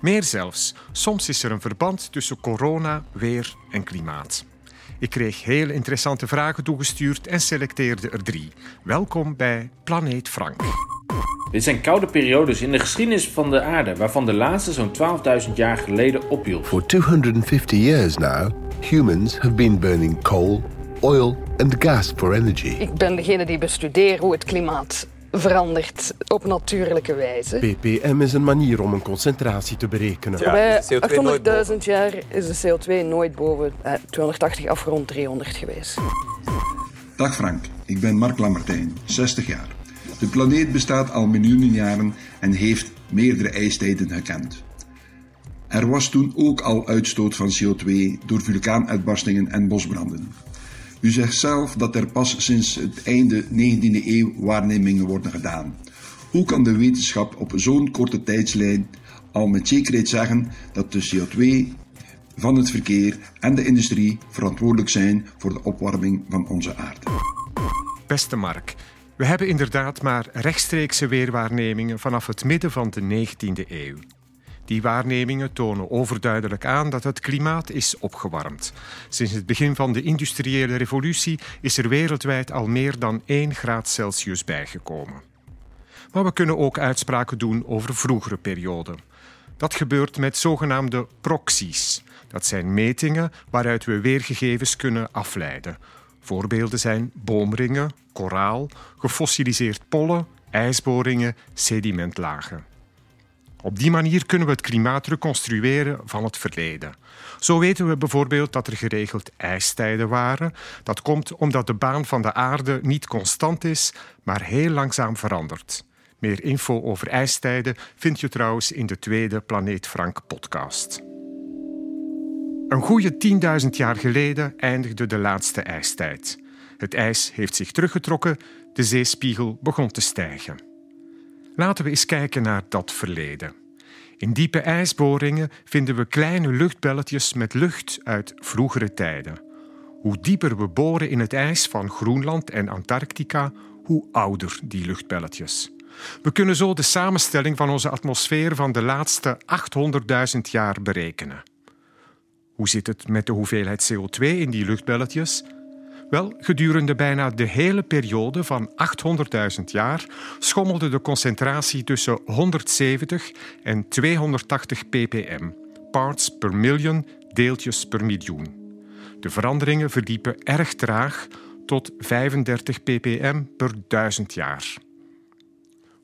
Meer zelfs, soms is er een verband tussen corona, weer en klimaat. Ik kreeg heel interessante vragen toegestuurd en selecteerde er drie. Welkom bij Planeet Frank. Dit zijn koude periodes in de geschiedenis van de aarde, waarvan de laatste zo'n 12.000 jaar geleden ophield. For 250 years now, humans have been burning coal, oil and gas for energy. Ik ben degene die bestudeert hoe het klimaat verandert op natuurlijke wijze. ppm is een manier om een concentratie te berekenen. Bij 800.000 jaar is de CO2 nooit boven eh, 280 afgerond 300 geweest. Dag Frank, ik ben Mark Lammertijn, 60 jaar. De planeet bestaat al miljoenen jaren en heeft meerdere ijstijden gekend. Er was toen ook al uitstoot van CO2 door vulkaanuitbarstingen en bosbranden. U zegt zelf dat er pas sinds het einde 19e eeuw waarnemingen worden gedaan. Hoe kan de wetenschap op zo'n korte tijdslijn al met zekerheid zeggen dat de CO2 van het verkeer en de industrie verantwoordelijk zijn voor de opwarming van onze aarde? Beste Mark, we hebben inderdaad maar rechtstreekse weerwaarnemingen vanaf het midden van de 19e eeuw. Die waarnemingen tonen overduidelijk aan dat het klimaat is opgewarmd. Sinds het begin van de industriële revolutie is er wereldwijd al meer dan 1 graad Celsius bijgekomen. Maar we kunnen ook uitspraken doen over vroegere perioden. Dat gebeurt met zogenaamde proxies. Dat zijn metingen waaruit we weergegevens kunnen afleiden. Voorbeelden zijn boomringen, koraal, gefossiliseerd pollen, ijsboringen, sedimentlagen. Op die manier kunnen we het klimaat reconstrueren van het verleden. Zo weten we bijvoorbeeld dat er geregeld ijstijden waren. Dat komt omdat de baan van de aarde niet constant is, maar heel langzaam verandert. Meer info over ijstijden vind je trouwens in de tweede Planeet Frank podcast. Een goede 10.000 jaar geleden eindigde de laatste ijstijd. Het ijs heeft zich teruggetrokken, de zeespiegel begon te stijgen. Laten we eens kijken naar dat verleden. In diepe ijsboringen vinden we kleine luchtbelletjes met lucht uit vroegere tijden. Hoe dieper we boren in het ijs van Groenland en Antarctica, hoe ouder die luchtbelletjes. We kunnen zo de samenstelling van onze atmosfeer van de laatste 800.000 jaar berekenen. Hoe zit het met de hoeveelheid CO2 in die luchtbelletjes? Wel, gedurende bijna de hele periode van 800.000 jaar schommelde de concentratie tussen 170 en 280 ppm, parts per million, deeltjes per miljoen. De veranderingen verdiepen erg traag tot 35 ppm per duizend jaar.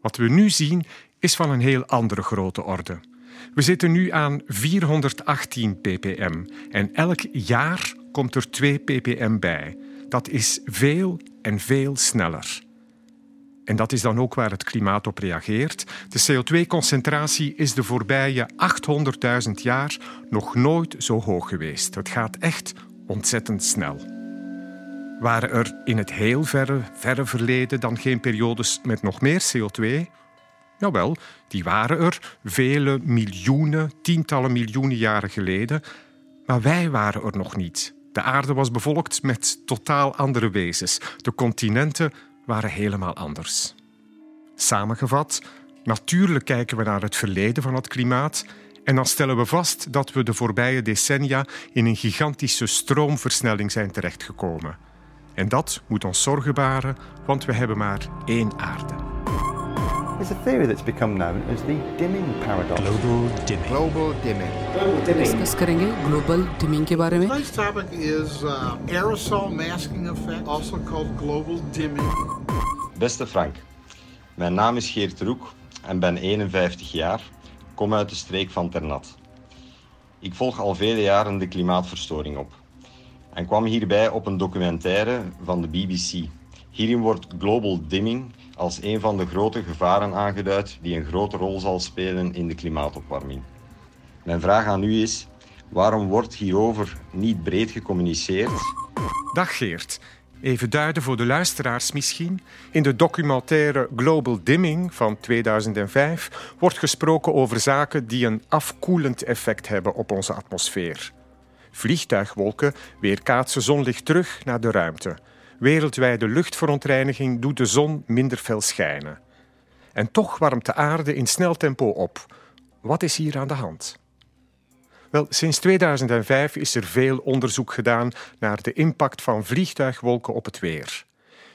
Wat we nu zien is van een heel andere grote orde. We zitten nu aan 418 ppm en elk jaar komt er 2 ppm bij. Dat is veel en veel sneller. En dat is dan ook waar het klimaat op reageert. De CO2-concentratie is de voorbije 800.000 jaar nog nooit zo hoog geweest. Het gaat echt ontzettend snel. Waren er in het heel verre, verre verleden dan geen periodes met nog meer CO2? Jawel, die waren er vele miljoenen, tientallen miljoenen jaren geleden. Maar wij waren er nog niet. De aarde was bevolkt met totaal andere wezens. De continenten waren helemaal anders. Samengevat, natuurlijk kijken we naar het verleden van het klimaat en dan stellen we vast dat we de voorbije decennia in een gigantische stroomversnelling zijn terechtgekomen. En dat moet ons zorgen baren, want we hebben maar één aarde. There's a theory that's become known as the dimming paradox. Global dimming. Global dimming. Global dimming. Discuss करेंगे global dimming के बारे में Today's topic is uh, aerosol masking effect, also called global dimming. Beste Frank, mijn naam is Geert Roek en ben 51 jaar, kom uit de streek van Ternat. Ik volg al vele jaren de klimaatverstoring op en kwam hierbij op een documentaire van de BBC. Hierin wordt global dimming als een van de grote gevaren aangeduid die een grote rol zal spelen in de klimaatopwarming. Mijn vraag aan u is: Waarom wordt hierover niet breed gecommuniceerd? Dag Geert. Even duiden voor de luisteraars misschien. In de documentaire Global Dimming van 2005 wordt gesproken over zaken die een afkoelend effect hebben op onze atmosfeer. Vliegtuigwolken weerkaatsen zonlicht terug naar de ruimte. Wereldwijde luchtverontreiniging doet de zon minder fel schijnen. En toch warmt de aarde in snel tempo op. Wat is hier aan de hand? Wel, sinds 2005 is er veel onderzoek gedaan naar de impact van vliegtuigwolken op het weer.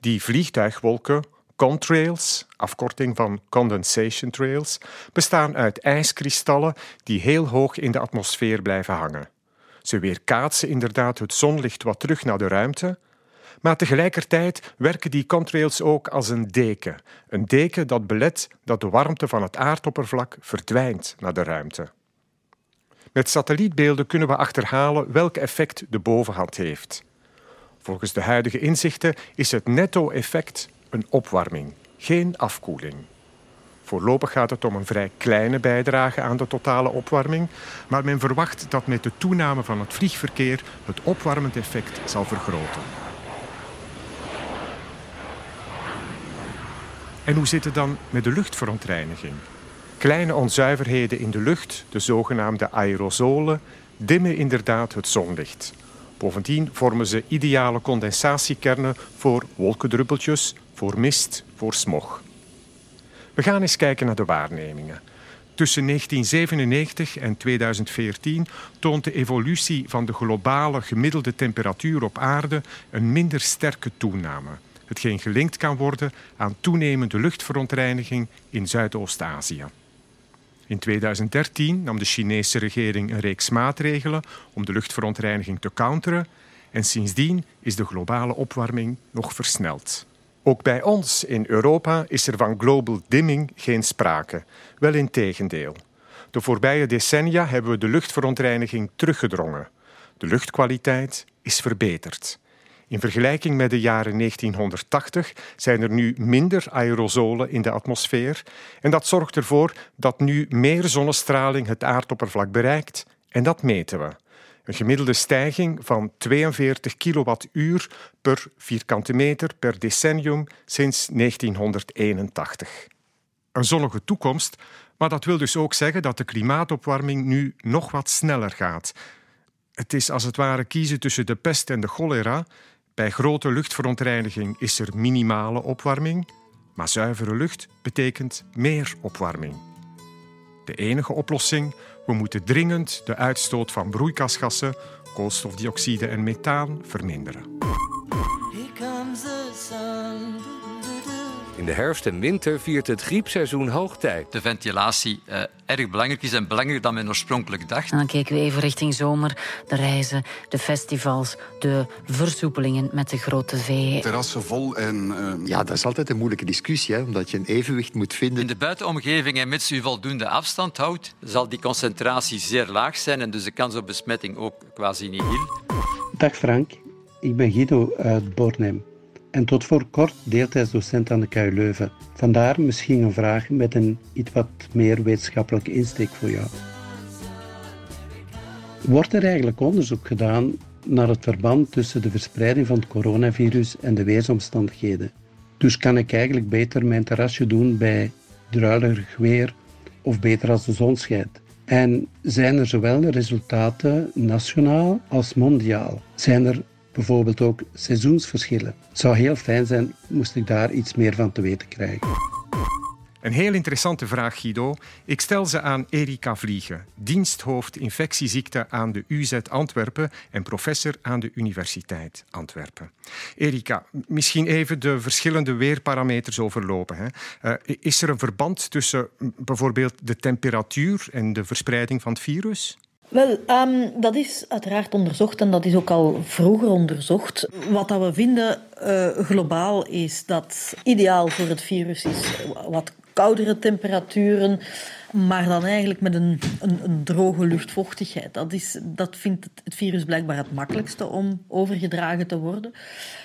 Die vliegtuigwolken, contrails, afkorting van condensation trails, bestaan uit ijskristallen die heel hoog in de atmosfeer blijven hangen. Ze weerkaatsen inderdaad het zonlicht wat terug naar de ruimte, maar tegelijkertijd werken die contrails ook als een deken. Een deken dat belet dat de warmte van het aardoppervlak verdwijnt naar de ruimte. Met satellietbeelden kunnen we achterhalen welk effect de bovenhand heeft. Volgens de huidige inzichten is het netto-effect een opwarming, geen afkoeling. Voorlopig gaat het om een vrij kleine bijdrage aan de totale opwarming, maar men verwacht dat met de toename van het vliegverkeer het opwarmend effect zal vergroten. En hoe zit het dan met de luchtverontreiniging? Kleine onzuiverheden in de lucht, de zogenaamde aerosolen, dimmen inderdaad het zonlicht. Bovendien vormen ze ideale condensatiekernen voor wolkendruppeltjes, voor mist, voor smog. We gaan eens kijken naar de waarnemingen. Tussen 1997 en 2014 toont de evolutie van de globale gemiddelde temperatuur op aarde een minder sterke toename, hetgeen gelinkt kan worden aan toenemende luchtverontreiniging in Zuidoost-Azië. In 2013 nam de Chinese regering een reeks maatregelen om de luchtverontreiniging te counteren en sindsdien is de globale opwarming nog versneld. Ook bij ons in Europa is er van global dimming geen sprake. Wel in tegendeel. De voorbije decennia hebben we de luchtverontreiniging teruggedrongen. De luchtkwaliteit is verbeterd. In vergelijking met de jaren 1980 zijn er nu minder aerosolen in de atmosfeer en dat zorgt ervoor dat nu meer zonnestraling het aardoppervlak bereikt en dat meten we. Een gemiddelde stijging van 42 kilowattuur per vierkante meter per decennium sinds 1981. Een zonnige toekomst, maar dat wil dus ook zeggen dat de klimaatopwarming nu nog wat sneller gaat. Het is als het ware kiezen tussen de pest en de cholera bij grote luchtverontreiniging is er minimale opwarming, maar zuivere lucht betekent meer opwarming. De enige oplossing: we moeten dringend de uitstoot van broeikasgassen, koolstofdioxide en methaan verminderen. In de herfst en winter viert het griepseizoen hoogtijd. De ventilatie uh, erg belangrijk is en belangrijker dan men oorspronkelijk dacht. En dan kijken we even richting zomer. De reizen, de festivals, de versoepelingen met de grote V. Terrassen vol en... Uh... Ja, dat is altijd een moeilijke discussie, hè, omdat je een evenwicht moet vinden. In de buitenomgeving en mits u voldoende afstand houdt, zal die concentratie zeer laag zijn en dus de kans op besmetting ook quasi nihil. Dag Frank, ik ben Guido uit Bornem en tot voor kort deeltijdsdocent aan de KU Leuven. Vandaar misschien een vraag met een iets wat meer wetenschappelijke insteek voor jou. Wordt er eigenlijk onderzoek gedaan naar het verband tussen de verspreiding van het coronavirus en de weersomstandigheden? Dus kan ik eigenlijk beter mijn terrasje doen bij druilerig weer of beter als de zon schijnt? En zijn er zowel resultaten nationaal als mondiaal? Zijn er bijvoorbeeld ook seizoensverschillen. Het zou heel fijn zijn moest ik daar iets meer van te weten krijgen. Een heel interessante vraag, Guido. Ik stel ze aan Erika Vliegen, diensthoofd infectieziekten aan de UZ Antwerpen en professor aan de Universiteit Antwerpen. Erika, misschien even de verschillende weerparameters overlopen. Hè. Uh, is er een verband tussen bijvoorbeeld de temperatuur en de verspreiding van het virus? Wel, um, dat is uiteraard onderzocht en dat is ook al vroeger onderzocht. Wat dat we vinden uh, globaal is dat ideaal voor het virus is wat koudere temperaturen, maar dan eigenlijk met een, een, een droge luchtvochtigheid. Dat, is, dat vindt het, het, virus blijkbaar het makkelijkste om overgedragen te worden.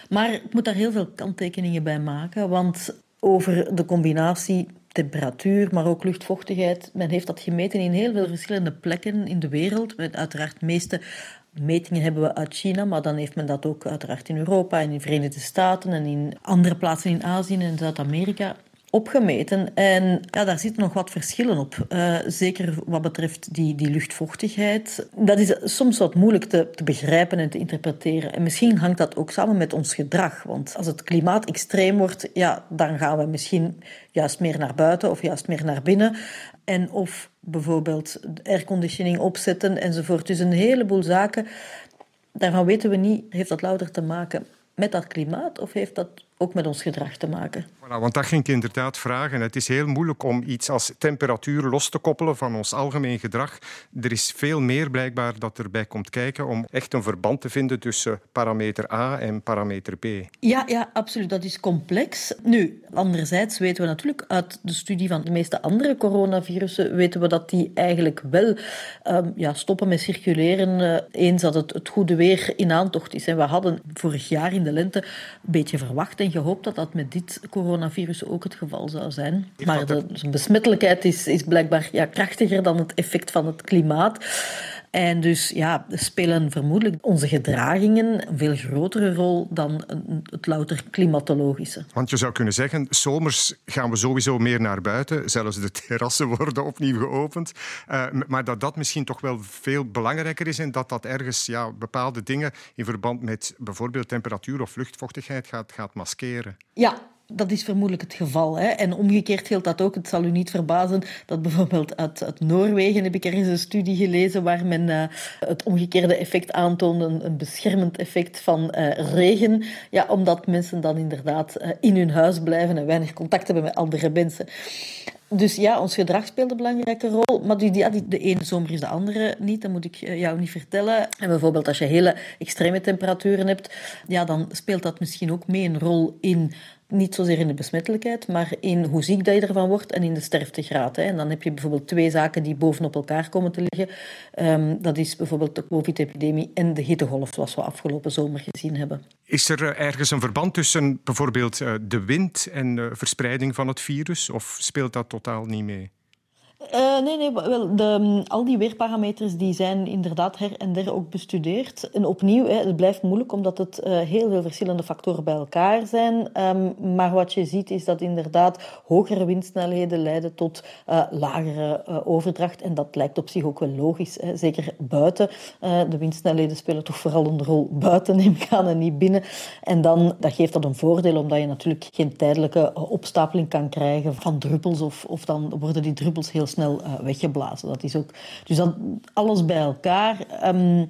Maar ik moet daar heel veel kanttekeningen bij maken, want over de combinatie temperatuur, maar ook luchtvochtigheid. Men heeft dat gemeten in heel veel verschillende plekken in de wereld. Met uiteraard de meeste metingen hebben we uit China, maar dan heeft men dat ook uiteraard in Europa en in de Verenigde Staten en in andere plaatsen in Azië en Zuid-Amerika opgemeten. En ja, daar zitten nog wat verschillen op. Uh, zeker wat betreft die, die luchtvochtigheid. Dat is soms wat moeilijk te, te begrijpen en te interpreteren. En misschien hangt dat ook samen met ons gedrag. Want als het klimaat extreem wordt, ja, dan gaan we misschien juist meer naar buiten of juist meer naar binnen. En of bijvoorbeeld airconditioning opzetten enzovoort. Dus een heleboel zaken. Daarvan weten we niet, heeft dat louter te maken met dat klimaat of heeft dat ook met ons gedrag te maken. Voilà, want dat ging ik inderdaad vragen. Het is heel moeilijk om iets als temperatuur los te koppelen van ons algemeen gedrag. Er is veel meer blijkbaar dat erbij komt kijken om echt een verband te vinden tussen parameter A en parameter B. Ja, ja, absoluut. Dat is complex. Nu, anderzijds weten we natuurlijk uit de studie van de meeste andere coronavirussen, weten we dat die eigenlijk wel um, ja, stoppen met circuleren uh, eens dat het, het goede weer in aantocht is. En we hadden vorig jaar in de lente een beetje verwacht gehoopt dat dat met dit coronavirus ook het geval zou zijn. Maar de, besmettelijkheid is, is blijkbaar ja, krachtiger dan het effect van het klimaat. En dus ja, spelen vermoedelijk onze gedragingen een veel grotere rol dan het louter klimatologische. Want je zou kunnen zeggen, zomers gaan we sowieso meer naar buiten. Zelfs de terrassen worden opnieuw geopend. Uh, maar dat dat misschien toch wel veel belangrijker is en dat dat ergens ja, bepaalde dingen in verband met bijvoorbeeld temperatuur of luchtvochtigheid gaat, gaat maskeren. Ja, dat is vermoedelijk het geval. Hè. En omgekeerd geldt dat ook. Het zal u niet verbazen dat bijvoorbeeld uit, uit Noorwegen heb ik er eens een studie gelezen waar men uh, het omgekeerde effect aantoonde, een, beschermend effect van uh, regen. Ja, omdat mensen dan inderdaad uh, in hun huis blijven en weinig contact hebben met andere mensen. Dus ja, ons gedrag speelt een belangrijke rol. Maar die, die, de ene zomer is de andere niet. Dat moet ik jou niet vertellen. En bijvoorbeeld als je hele extreme temperaturen hebt, ja, dan speelt dat misschien ook mee een rol in niet zozeer in de besmettelijkheid, maar in hoe ziek dat je ervan wordt en in de sterftegraad. Hè. En dan heb je bijvoorbeeld twee zaken die bovenop elkaar komen te liggen. Um, dat is bijvoorbeeld de COVID-epidemie en de hittegolf, zoals we afgelopen zomer gezien hebben. Is er eh, ergens een verband tussen bijvoorbeeld eh, de wind en de verspreiding van het virus, of speelt dat totaal niet mee? Uh, nee, nee, wel, de, mm, al die weerparameters die zijn inderdaad her en der ook bestudeerd. En opnieuw, hè, het blijft moeilijk omdat het uh, heel veel verschillende factoren bij elkaar zijn. Um, maar wat je ziet is dat inderdaad hogere windsnelheden leiden tot uh, lagere overdracht. En dat lijkt op zich ook wel logisch. Hè. Zeker buiten. de windsnelheden spelen toch vooral een rol buiten, neem ik aan, en niet binnen. En dan dat geeft dat een voordeel omdat je natuurlijk geen tijdelijke opstapeling kan krijgen van druppels. Of, of dan worden die druppels heel snel uh, weggeblazen. Dat is ook, dus dat, alles bij elkaar. Um,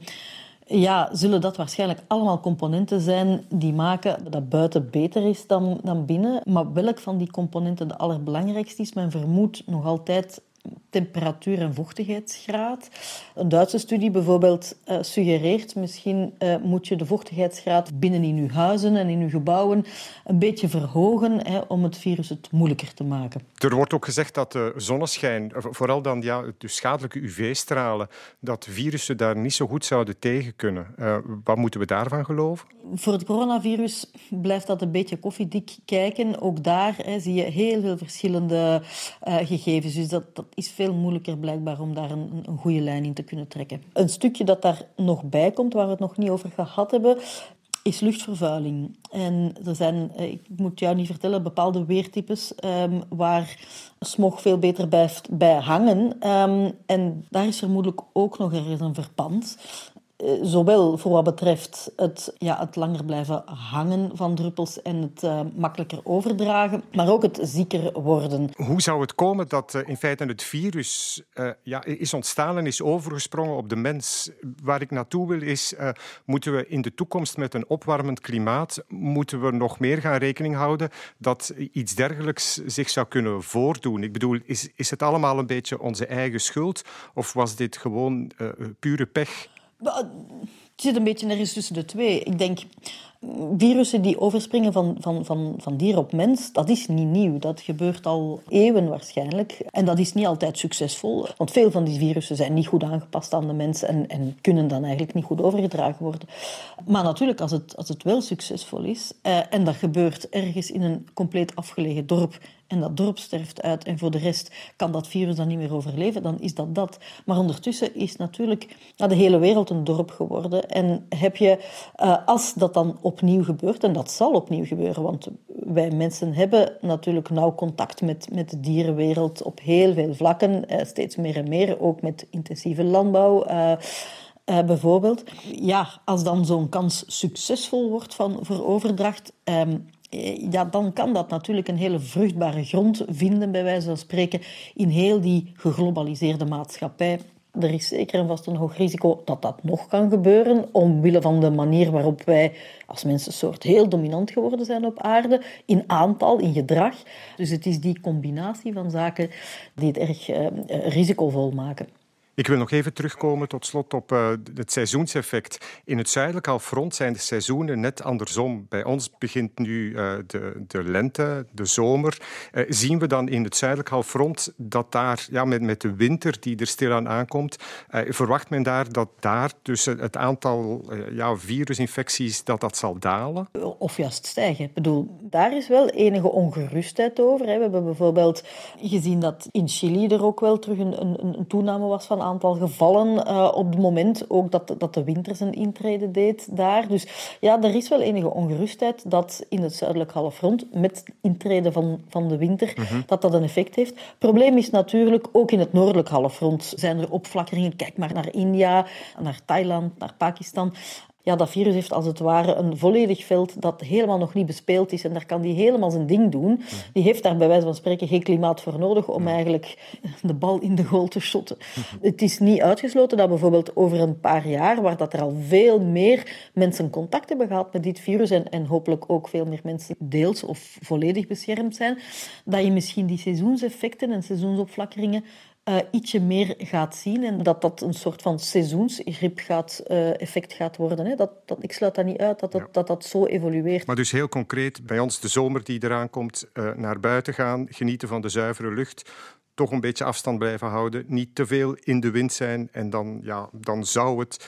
ja, zullen dat waarschijnlijk allemaal componenten zijn die maken dat buiten beter is dan, dan binnen. Maar welk van die componenten de allerbelangrijkste is, men vermoedt nog altijd temperatuur- en vochtigheidsgraad. Een Duitse studie bijvoorbeeld uh, suggereert misschien uh, moet je de vochtigheidsgraad binnen in je huizen en in je gebouwen een beetje verhogen hè, om het virus het moeilijker te maken. Er wordt ook gezegd dat de zonneschijn, vooral dan ja, de schadelijke UV-stralen, dat virussen daar niet zo goed zouden tegen kunnen. Uh, wat moeten we daarvan geloven? Voor het coronavirus blijft dat een beetje koffiedik kijken. Ook daar hè, zie je heel veel verschillende gegevens. Dus dat, dat is veel moeilijker blijkbaar om daar een, een goede lijn in te kunnen trekken. Een stukje dat daar nog bij komt, waar we het nog niet over gehad hebben, is luchtvervuiling. En er zijn, eh, ik moet jou niet vertellen, bepaalde weertypes um, waar smog veel beter blijft bij hangen. Um, en daar is vermoedelijk ook nog ergens een verpand. Eh, zowel voor wat betreft het, ja, het langer blijven hangen van druppels en het uh, makkelijker overdragen, maar ook het zieker worden. Hoe zou het komen dat uh, in feite het virus ja, is ontstaan en is overgesprongen op de mens? Waar ik naartoe wil is, moeten we in de toekomst met een opwarmend klimaat, moeten we nog meer gaan rekening houden dat iets dergelijks zich zou kunnen voordoen? Ik bedoel, is, is het allemaal een beetje onze eigen schuld of was dit gewoon pure pech? Het zit een beetje ergens tussen de twee. Ik denk, virussen die overspringen van, van, van, van dier op mens, dat is niet nieuw. Dat gebeurt al eeuwen waarschijnlijk. En dat is niet altijd succesvol. Want veel van die virussen zijn niet goed aangepast aan de mens en, en kunnen dan eigenlijk niet goed overgedragen worden. Maar natuurlijk, als het, als het wel succesvol is, eh, en dat gebeurt ergens in een compleet afgelegen dorp en dat dorp sterft uit en voor de rest kan dat virus dan niet meer overleven, dan is dat dat. Maar ondertussen is natuurlijk de hele wereld een dorp geworden. En heb je, uh, als dat dan opnieuw gebeurt, en dat zal opnieuw gebeuren, want wij mensen hebben natuurlijk nauw contact met, met de dierenwereld op heel veel vlakken, uh, steeds meer en meer, ook met intensieve landbouw. Uh, bijvoorbeeld. Ja, als dan zo'n kans succesvol wordt van, voor overdracht, um, ja, dan kan dat natuurlijk een hele vruchtbare grond vinden, bij wijze van spreken, in heel die geglobaliseerde maatschappij. Er is zeker en vast een hoog risico dat dat nog kan gebeuren, omwille van de manier waarop wij als mensensoort heel dominant geworden zijn op aarde, in aantal, in gedrag. Dus het is die combinatie van zaken die het erg uh, risicovol maken. Ik wil nog even terugkomen tot slot op uh, het seizoenseffect. In het zuidelijk halfrond zijn de seizoenen net andersom. Bij ons begint nu uh, de, de, lente, de zomer. Uh, zien we dan in het zuidelijk halfrond dat daar, ja, met, met de winter die er stilaan aankomt, verwacht men daar dat daar tussen het aantal ja, virusinfecties dat dat zal dalen? Of juist stijgen. Ik bedoel, daar is wel enige ongerustheid over. Hè. We hebben bijvoorbeeld gezien dat in Chili er ook wel terug een, een, een toename was van aantal gevallen uh, op het moment ook dat, dat de winter zijn intrede deed daar. Dus ja, er is wel enige ongerustheid dat in het zuidelijk halfrond met intrede van, van de winter, mm -hmm. dat dat een effect heeft. Probleem is natuurlijk ook in het noordelijk halfrond zijn er opflakkeringen. Kijk maar naar India, naar Thailand, naar Pakistan ja, dat virus heeft als het ware een volledig veld dat helemaal nog niet bespeeld is. En daar kan die helemaal zijn ding doen. Die heeft daar bij wijze van spreken geen klimaat voor nodig om eigenlijk de bal in de goal te shotten. Het is niet uitgesloten dat bijvoorbeeld over een paar jaar, waar dat er al veel meer mensen contact hebben gehad met dit virus en, en hopelijk ook veel meer mensen deels of volledig beschermd zijn, dat je misschien die seizoenseffecten en seizoensopflakkeringen uh, ietsje meer gaat zien en dat dat een soort van seizoensgrip gaat, uh, effect gaat worden. Hè. Dat, dat, ik sluit dat niet uit dat dat, ja. dat dat zo evolueert. Maar dus heel concreet, bij ons de zomer die eraan komt, uh, naar buiten gaan, genieten van de zuivere lucht, toch een beetje afstand blijven houden, niet te veel in de wind zijn en dan, ja, dan zou het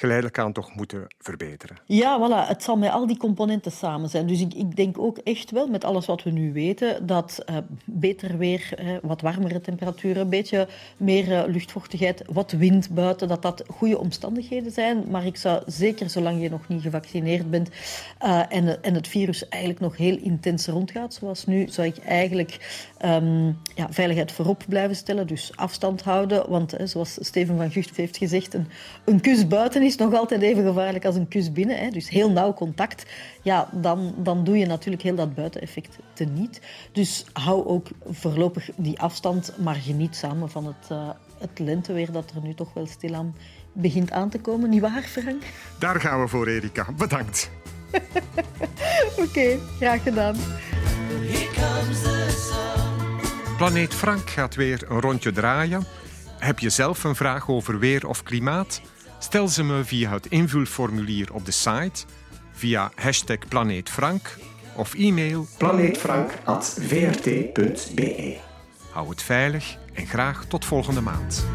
geleidelijk aan toch moeten verbeteren. Ja, voilà. Het zal met al die componenten samen zijn. Dus ik, ik denk ook echt wel, met alles wat we nu weten, dat uh, beter weer, uh, wat warmere temperaturen, een beetje meer uh, luchtvochtigheid, wat wind buiten, dat dat goede omstandigheden zijn. Maar ik zou zeker, zolang je nog niet gevaccineerd bent en, en het virus eigenlijk nog heel intens rondgaat, zoals nu, zou ik eigenlijk um, ja, veiligheid voorop blijven stellen. Dus afstand houden. Want zoals Steven van Gucht heeft gezegd, een, een kus buiten is is nog altijd even gevaarlijk als een kus binnen. Hè. Dus heel nauw contact. Ja, dan, dan doe je natuurlijk heel dat buiteneffect teniet. Dus hou ook voorlopig die afstand, maar geniet samen van het, uh, het lenteweer dat er nu toch wel stilaan begint aan te komen. Niet waar, Frank? Daar gaan we voor, Erika. Bedankt. Oké, okay, graag gedaan. Planeet Frank gaat weer een rondje draaien. Heb je zelf een vraag over weer of klimaat? Stel ze me via het invulformulier op de site, via hashtag planeetfrank of e-mail planeetfrank.vrt.be. Hou het veilig en graag tot volgende maand.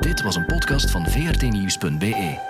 Dit was een podcast van vrtnieuws.be.